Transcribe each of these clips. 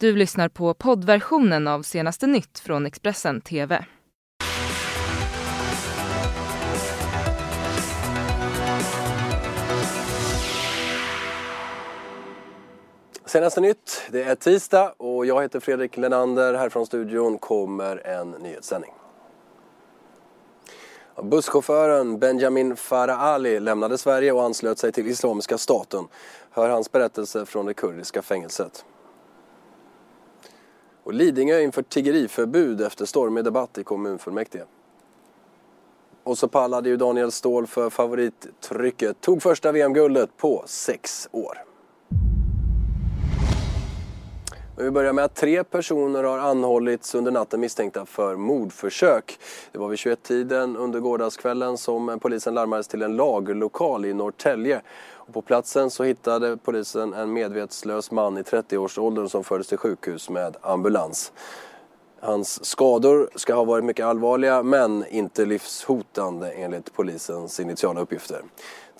Du lyssnar på poddversionen av senaste nytt från Expressen TV. Senaste nytt, det är tisdag och jag heter Fredrik Lenander. Här från studion kommer en nyhetssändning. Busschauffören Benjamin Farah Ali lämnade Sverige och anslöt sig till Islamiska staten. Hör hans berättelse från det kurdiska fängelset. Och Lidingö inför tiggeriförbud efter stormig debatt i kommunfullmäktige. Och så pallade ju Daniel Ståhl för favorittrycket. Tog första VM-guldet på sex år. Vi börjar med att tre personer har anhållits under natten misstänkta för mordförsök. Det var vid 21-tiden under gårdagskvällen som polisen larmades till en lagerlokal i Norrtälje. Och på platsen så hittade polisen en medvetslös man i 30-årsåldern som fördes till sjukhus med ambulans. Hans skador ska ha varit mycket allvarliga men inte livshotande enligt polisens initiala uppgifter.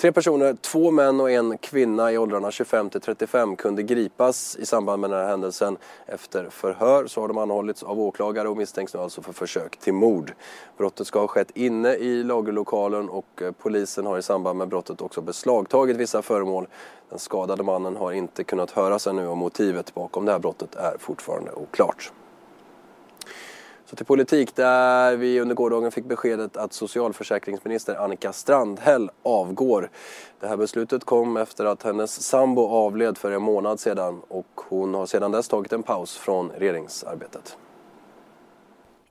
Tre personer, två män och en kvinna i åldrarna 25 till 35 kunde gripas i samband med den här händelsen. Efter förhör så har de anhållits av åklagare och misstänks nu alltså för försök till mord. Brottet ska ha skett inne i lagerlokalen och eh, polisen har i samband med brottet också beslagtagit vissa föremål. Den skadade mannen har inte kunnat höras ännu och motivet bakom det här brottet är fortfarande oklart. Så till politik där vi under gårdagen fick beskedet att socialförsäkringsminister Annika Strandhäll avgår. Det här beslutet kom efter att hennes sambo avled för en månad sedan och hon har sedan dess tagit en paus från regeringsarbetet.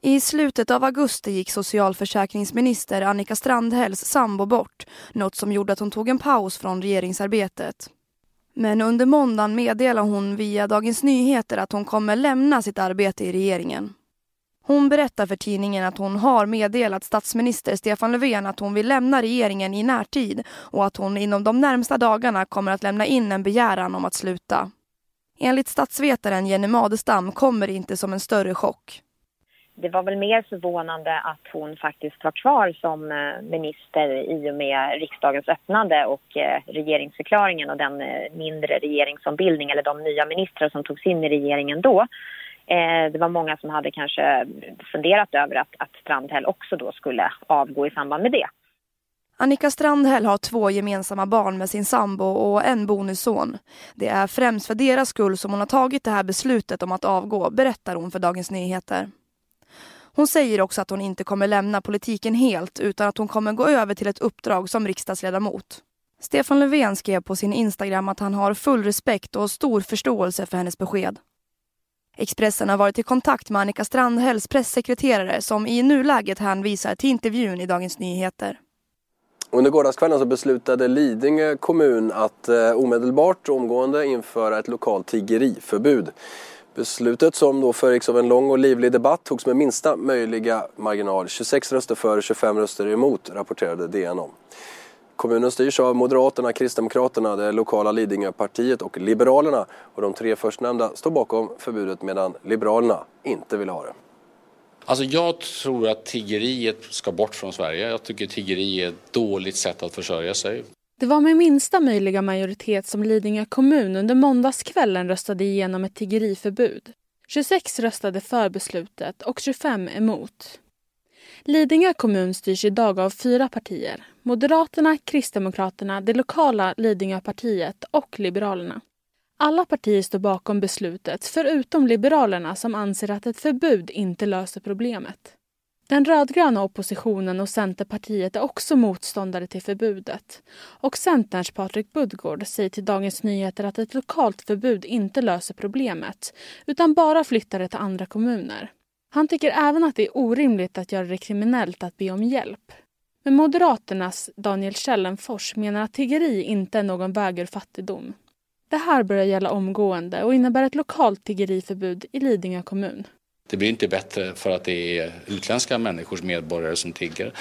I slutet av augusti gick socialförsäkringsminister Annika Strandhälls sambo bort, något som gjorde att hon tog en paus från regeringsarbetet. Men under måndagen meddelade hon via Dagens Nyheter att hon kommer lämna sitt arbete i regeringen. Hon berättar för tidningen att hon har meddelat statsminister Stefan Löfven att hon vill lämna regeringen i närtid och att hon inom de närmsta dagarna kommer att lämna in en begäran om att sluta. Enligt statsvetaren Jenny Madestam kommer det inte som en större chock. Det var väl mer förvånande att hon faktiskt var kvar som eh, minister i och med riksdagens öppnande och eh, regeringsförklaringen och den eh, mindre regeringsombildning eller de nya ministrar som togs in i regeringen då. Eh, det var många som hade kanske funderat över att, att Strandhäll också då skulle avgå i samband med det. Annika Strandhäll har två gemensamma barn med sin sambo och en bonusson. Det är främst för deras skull som hon har tagit det här beslutet om att avgå, berättar hon för Dagens Nyheter. Hon säger också att hon inte kommer lämna politiken helt utan att hon kommer gå över till ett uppdrag som riksdagsledamot. Stefan Löfven skrev på sin Instagram att han har full respekt och stor förståelse för hennes besked. Expressen har varit i kontakt med Annika Strandhälls pressekreterare som i nuläget hänvisar till intervjun i Dagens Nyheter. Under gårdagskvällen så beslutade Lidingö kommun att eh, omedelbart och omgående införa ett lokalt tiggeriförbud. Beslutet som då föregicks av en lång och livlig debatt togs med minsta möjliga marginal. 26 röster för, 25 röster emot rapporterade DN om. Kommunen styrs av Moderaterna, Kristdemokraterna, det lokala Lidingöpartiet och Liberalerna. Och de tre förstnämnda står bakom förbudet medan Liberalerna inte vill ha det. Alltså jag tror att tiggeriet ska bort från Sverige. Jag tycker tiggeri är ett dåligt sätt att försörja sig. Det var med minsta möjliga majoritet som Lidingö kommun under måndagskvällen röstade igenom ett tiggeriförbud. 26 röstade för beslutet och 25 emot. Lidingö kommun styrs idag av fyra partier. Moderaterna, Kristdemokraterna, det lokala Lidingöpartiet och Liberalerna. Alla partier står bakom beslutet förutom Liberalerna som anser att ett förbud inte löser problemet. Den rödgröna oppositionen och Centerpartiet är också motståndare till förbudet. Och Centerns Patrik Budgård säger till Dagens Nyheter att ett lokalt förbud inte löser problemet utan bara flyttar det till andra kommuner. Han tycker även att det är orimligt att göra det kriminellt att be om hjälp. Men Moderaternas Daniel Källenfors menar att tiggeri inte är någon väg ur fattigdom. Det här börjar gälla omgående och innebär ett lokalt tiggeriförbud i Lidingö kommun. Det blir inte bättre för att det är utländska människors medborgare som tigger.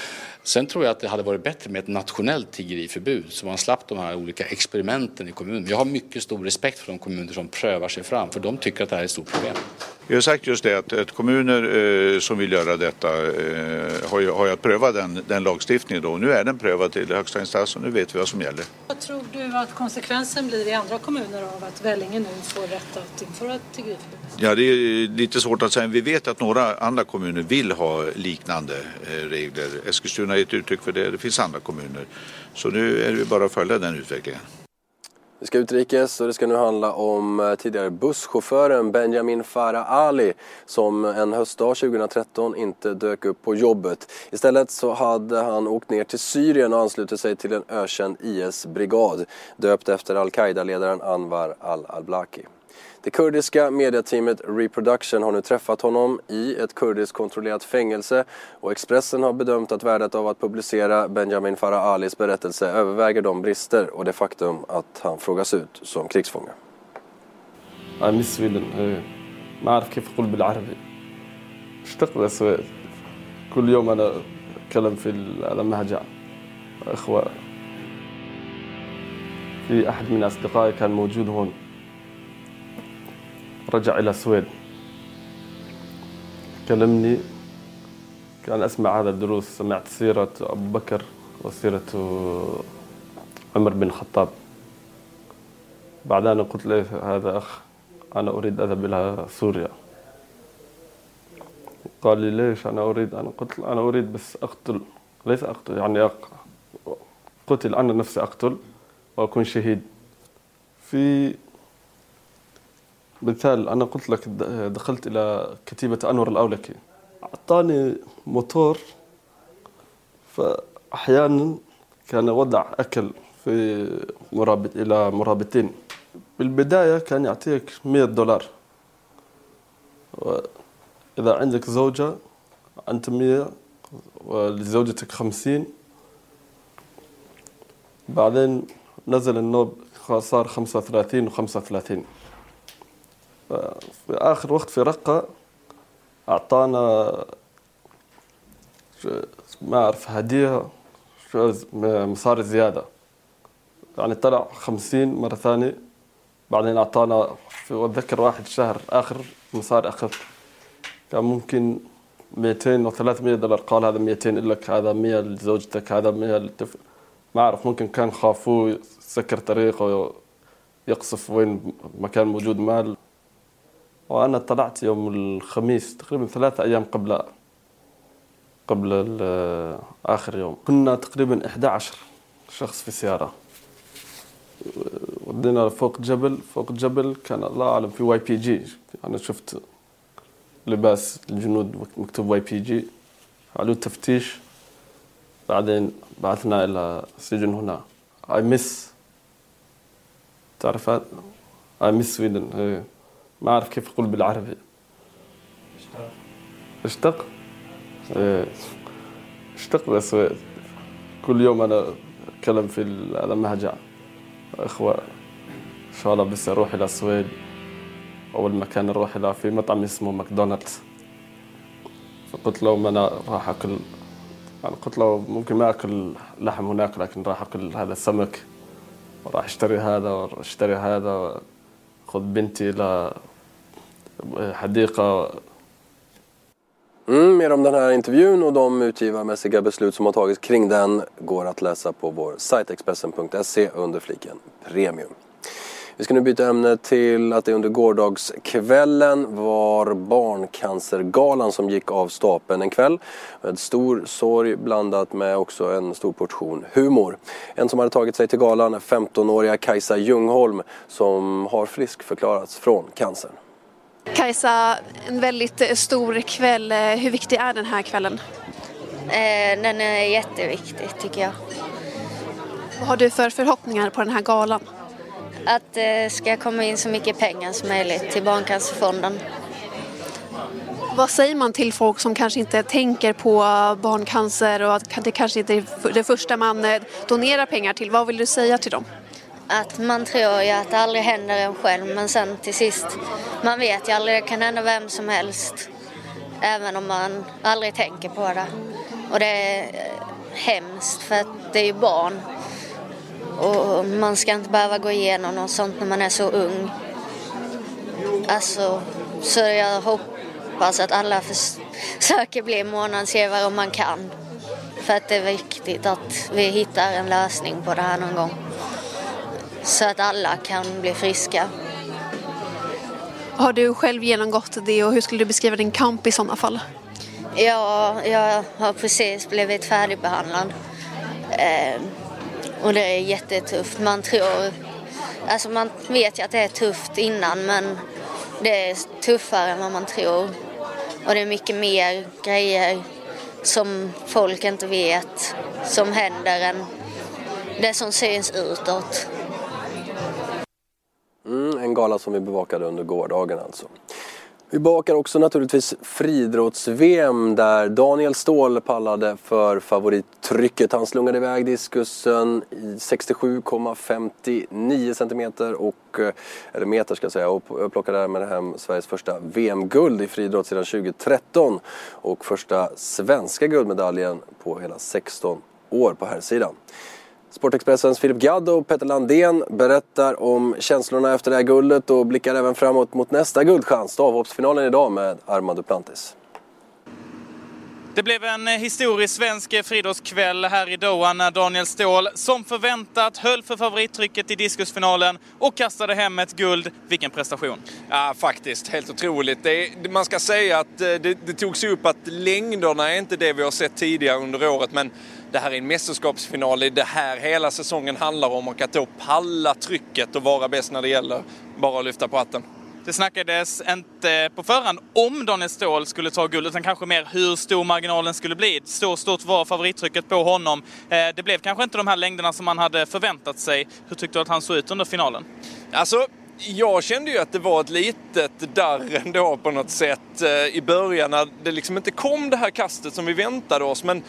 Sen tror jag att det hade varit bättre med ett nationellt tiggeriförbud så man slapp de här olika experimenten i kommunen. Jag har mycket stor respekt för de kommuner som prövar sig fram för de tycker att det här är ett stort problem. Vi har sagt just det att, att kommuner eh, som vill göra detta eh, har, ju, har ju att pröva den, den lagstiftningen då. Nu är den prövad till högsta instans och nu vet vi vad som gäller. Vad tror du att konsekvensen blir i andra kommuner av att Vellinge nu får rätt att införa tiggeriförbud? Ja, det är lite svårt att säga. Vi vet att några andra kommuner vill ha liknande eh, regler. Eskilstuna har gett uttryck för det. Det finns andra kommuner. Så nu är det bara att följa den utvecklingen. Vi ska utrikes och det ska nu handla om eh, tidigare busschauffören Benjamin Farah Ali som en höstdag 2013 inte dök upp på jobbet. Istället så hade han åkt ner till Syrien och anslutit sig till en ökänd IS-brigad döpt efter al-Qaida-ledaren Anwar al-Awlaki. Det kurdiska mediateamet Reproduction har nu träffat honom i ett kurdiskt kontrollerat fängelse och Expressen har bedömt att värdet av att publicera Benjamin Farah Alis berättelse överväger de brister och det faktum att han frågas ut som krigsfånge. I miss Sweden. ما أعرف كيف أقول بالعربي. اشتقت للسويد. كل يوم أنا أتكلم في المهجع. إخوة. في أحد من أصدقائي كان موجود هون. رجع إلى السويد. كلمني كان أسمع هذا الدروس سمعت سيرة أبو بكر وسيرة عمر بن الخطاب. بعدين قلت له هذا أخ أنا أريد أذهب إلى سوريا. قال لي ليش أنا أريد؟ أنا قلت أنا أريد بس أقتل ليس أقتل يعني أق... قتل أنا نفسي أقتل وأكون شهيد. في مثال أنا قلت لك دخلت إلى كتيبة أنور الأولكي. أعطاني موتور فأحيانا كان وضع أكل في مرابط إلى مرابطين. بالبداية كان يعطيك 100 دولار. إذا عندك زوجة أنت 100 ولزوجتك 50 بعدين نزل النوب صار 35 و35 في آخر وقت في رقة أعطانا ما أعرف هدية مصاري زيادة. يعني طلع خمسين مرة ثانية بعدين أعطانا وأتذكر واحد شهر آخر مصاري أخذت كان ممكن 200 و 300 دولار. قال هذا 200 لك هذا 100 لزوجتك هذا 100 للطفل ما أعرف ممكن كان خافوه سكر طريقه يقصف وين مكان موجود مال وأنا طلعت يوم الخميس تقريبا ثلاثة أيام قبل قبل آخر يوم. كنا تقريبا 11 شخص في سيارة. ودينا فوق جبل. فوق جبل كان الله أعلم في واي بي جي. أنا شفت لباس الجنود مكتوب واي بي جي. علو تفتيش بعدين بعثنا إلى سجن هنا. I miss. تعرف I miss Sweden. ما أعرف كيف أقول بالعربي. اشتق؟ اشتق اشتق بس كل يوم أنا أتكلم في لما هرجع إخوة إن شاء الله بس أروح إلى السويد. أول مكان أروح إلى في مطعم اسمه ماكدونالدز. فقلت له أنا راح أكل أنا قلت له ممكن ما أكل لحم هناك لكن راح أكل هذا السمك وراح أشتري هذا واشتري هذا. خذ بنتي إلى حديقة Mm, mer om den här intervjun och de utgivarmässiga beslut som har tagits kring den går att läsa på vår sajt Expressen.se under fliken Premium. Vi ska nu byta ämne till att det under gårdagskvällen var Barncancergalan som gick av stapeln en kväll. Med stor sorg blandat med också en stor portion humor. En som hade tagit sig till galan är 15-åriga Kajsa Ljungholm som har friskförklarats från cancern. Kajsa, en väldigt stor kväll. Hur viktig är den här kvällen? Eh, den är jätteviktig tycker jag. Vad har du för förhoppningar på den här galan? Att det ska komma in så mycket pengar som möjligt till Barncancerfonden. Vad säger man till folk som kanske inte tänker på barncancer och att det kanske inte är det första man donerar pengar till? Vad vill du säga till dem? Att man tror ju att det aldrig händer en själv men sen till sist, man vet ju aldrig, det kan hända vem som helst. Även om man aldrig tänker på det. Och det är hemskt för att det är ju barn. Och man ska inte behöva gå igenom något sånt när man är så ung. Alltså, Så jag hoppas att alla försöker bli månadsgivare om man kan. För att det är viktigt att vi hittar en lösning på det här någon gång. Så att alla kan bli friska. Har du själv genomgått det och hur skulle du beskriva din kamp i sådana fall? Ja, jag har precis blivit färdigbehandlad. Eh, och det är jättetufft. Man tror, alltså man vet ju att det är tufft innan men det är tuffare än vad man tror. Och det är mycket mer grejer som folk inte vet som händer än det som syns utåt. Mm, en gala som vi bevakade under gårdagen alltså. Vi bakar också naturligtvis friidrotts-VM där Daniel Ståhl pallade för favorittrycket. Han slungade iväg diskusen i 67,59 cm och, eh, eller meter ska jag säga, och plockade därmed hem Sveriges första VM-guld i friidrott sedan 2013 och första svenska guldmedaljen på hela 16 år på herrsidan. sidan. Sportexpressens Filip Gadd och Petter Landén berättar om känslorna efter det här guldet och blickar även framåt mot nästa guldchans, stavhoppsfinalen idag med Armand Duplantis. Det blev en historisk svensk friidrottskväll här i Doha när Daniel Ståhl som förväntat höll för favorittrycket i diskusfinalen och kastade hem ett guld. Vilken prestation! Ja, faktiskt. Helt otroligt. Det, man ska säga att det, det togs upp att längderna är inte det vi har sett tidigare under året men det här är en mästerskapsfinal. Det är det här hela säsongen handlar om och att då palla trycket och vara bäst när det gäller. Bara att lyfta på hatten. Det snackades inte på förhand om Daniel Ståhl skulle ta guldet, utan kanske mer hur stor marginalen skulle bli. Så stort var favorittrycket på honom. Eh, det blev kanske inte de här längderna som man hade förväntat sig. Hur tyckte du att han såg ut under finalen? Alltså, jag kände ju att det var ett litet darr ändå på något sätt eh, i början när det liksom inte kom det här kastet som vi väntade oss. Men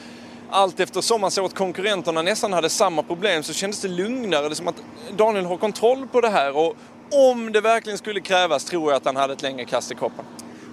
allt eftersom man såg att konkurrenterna nästan hade samma problem så kändes det lugnare. Det som att Daniel har kontroll på det här och om det verkligen skulle krävas tror jag att han hade ett längre kast i kroppen.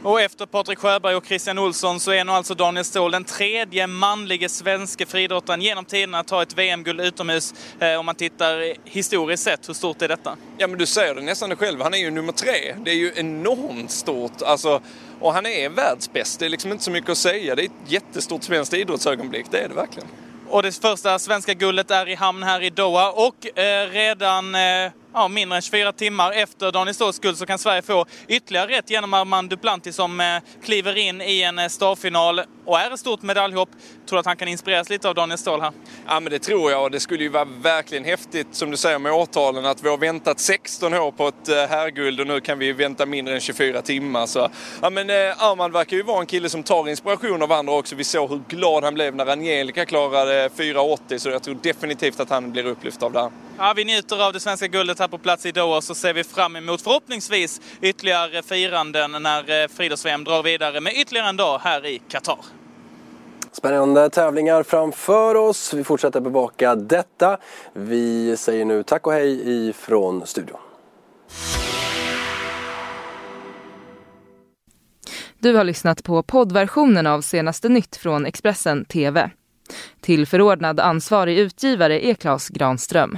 Och efter Patrik Sjöberg och Christian Olsson så är nu alltså Daniel Ståhl den tredje manlige svenska friidrottaren genom tiderna att ta ett VM-guld utomhus. Eh, om man tittar historiskt sett, hur stort är detta? Ja men du säger det nästan själv, han är ju nummer tre. Det är ju enormt stort. Alltså, och han är världsbäst, det är liksom inte så mycket att säga. Det är ett jättestort svenskt idrottsögonblick, det är det verkligen. Och det första svenska guldet är i hamn här i Doha och eh, redan eh, ja, mindre än 24 timmar efter Daniel Ståhls guld så kan Sverige få ytterligare rätt genom Armand Duplantis som eh, kliver in i en eh, stavfinal och är ett stort medaljhopp. Tror du att han kan inspireras lite av Daniel Ståhl här? Ja men det tror jag och det skulle ju vara verkligen häftigt som du säger med årtalen att vi har väntat 16 år på ett eh, herrguld och nu kan vi vänta mindre än 24 timmar. Så, ja men Armand verkar ju vara en kille som tar inspiration av andra också. Vi såg hur glad han blev när Angelica klarade 4,80 så jag tror definitivt att han blir upplyft av det här. Ja, vi njuter av det svenska guldet här på plats i Doha så ser vi fram emot förhoppningsvis ytterligare firanden när eh, friidrotts-VM drar vidare med ytterligare en dag här i Qatar. Spännande tävlingar framför oss. Vi fortsätter bevaka detta. Vi säger nu tack och hej ifrån studion. Du har lyssnat på poddversionen av senaste nytt från Expressen TV. Till förordnad ansvarig utgivare är Klas Granström.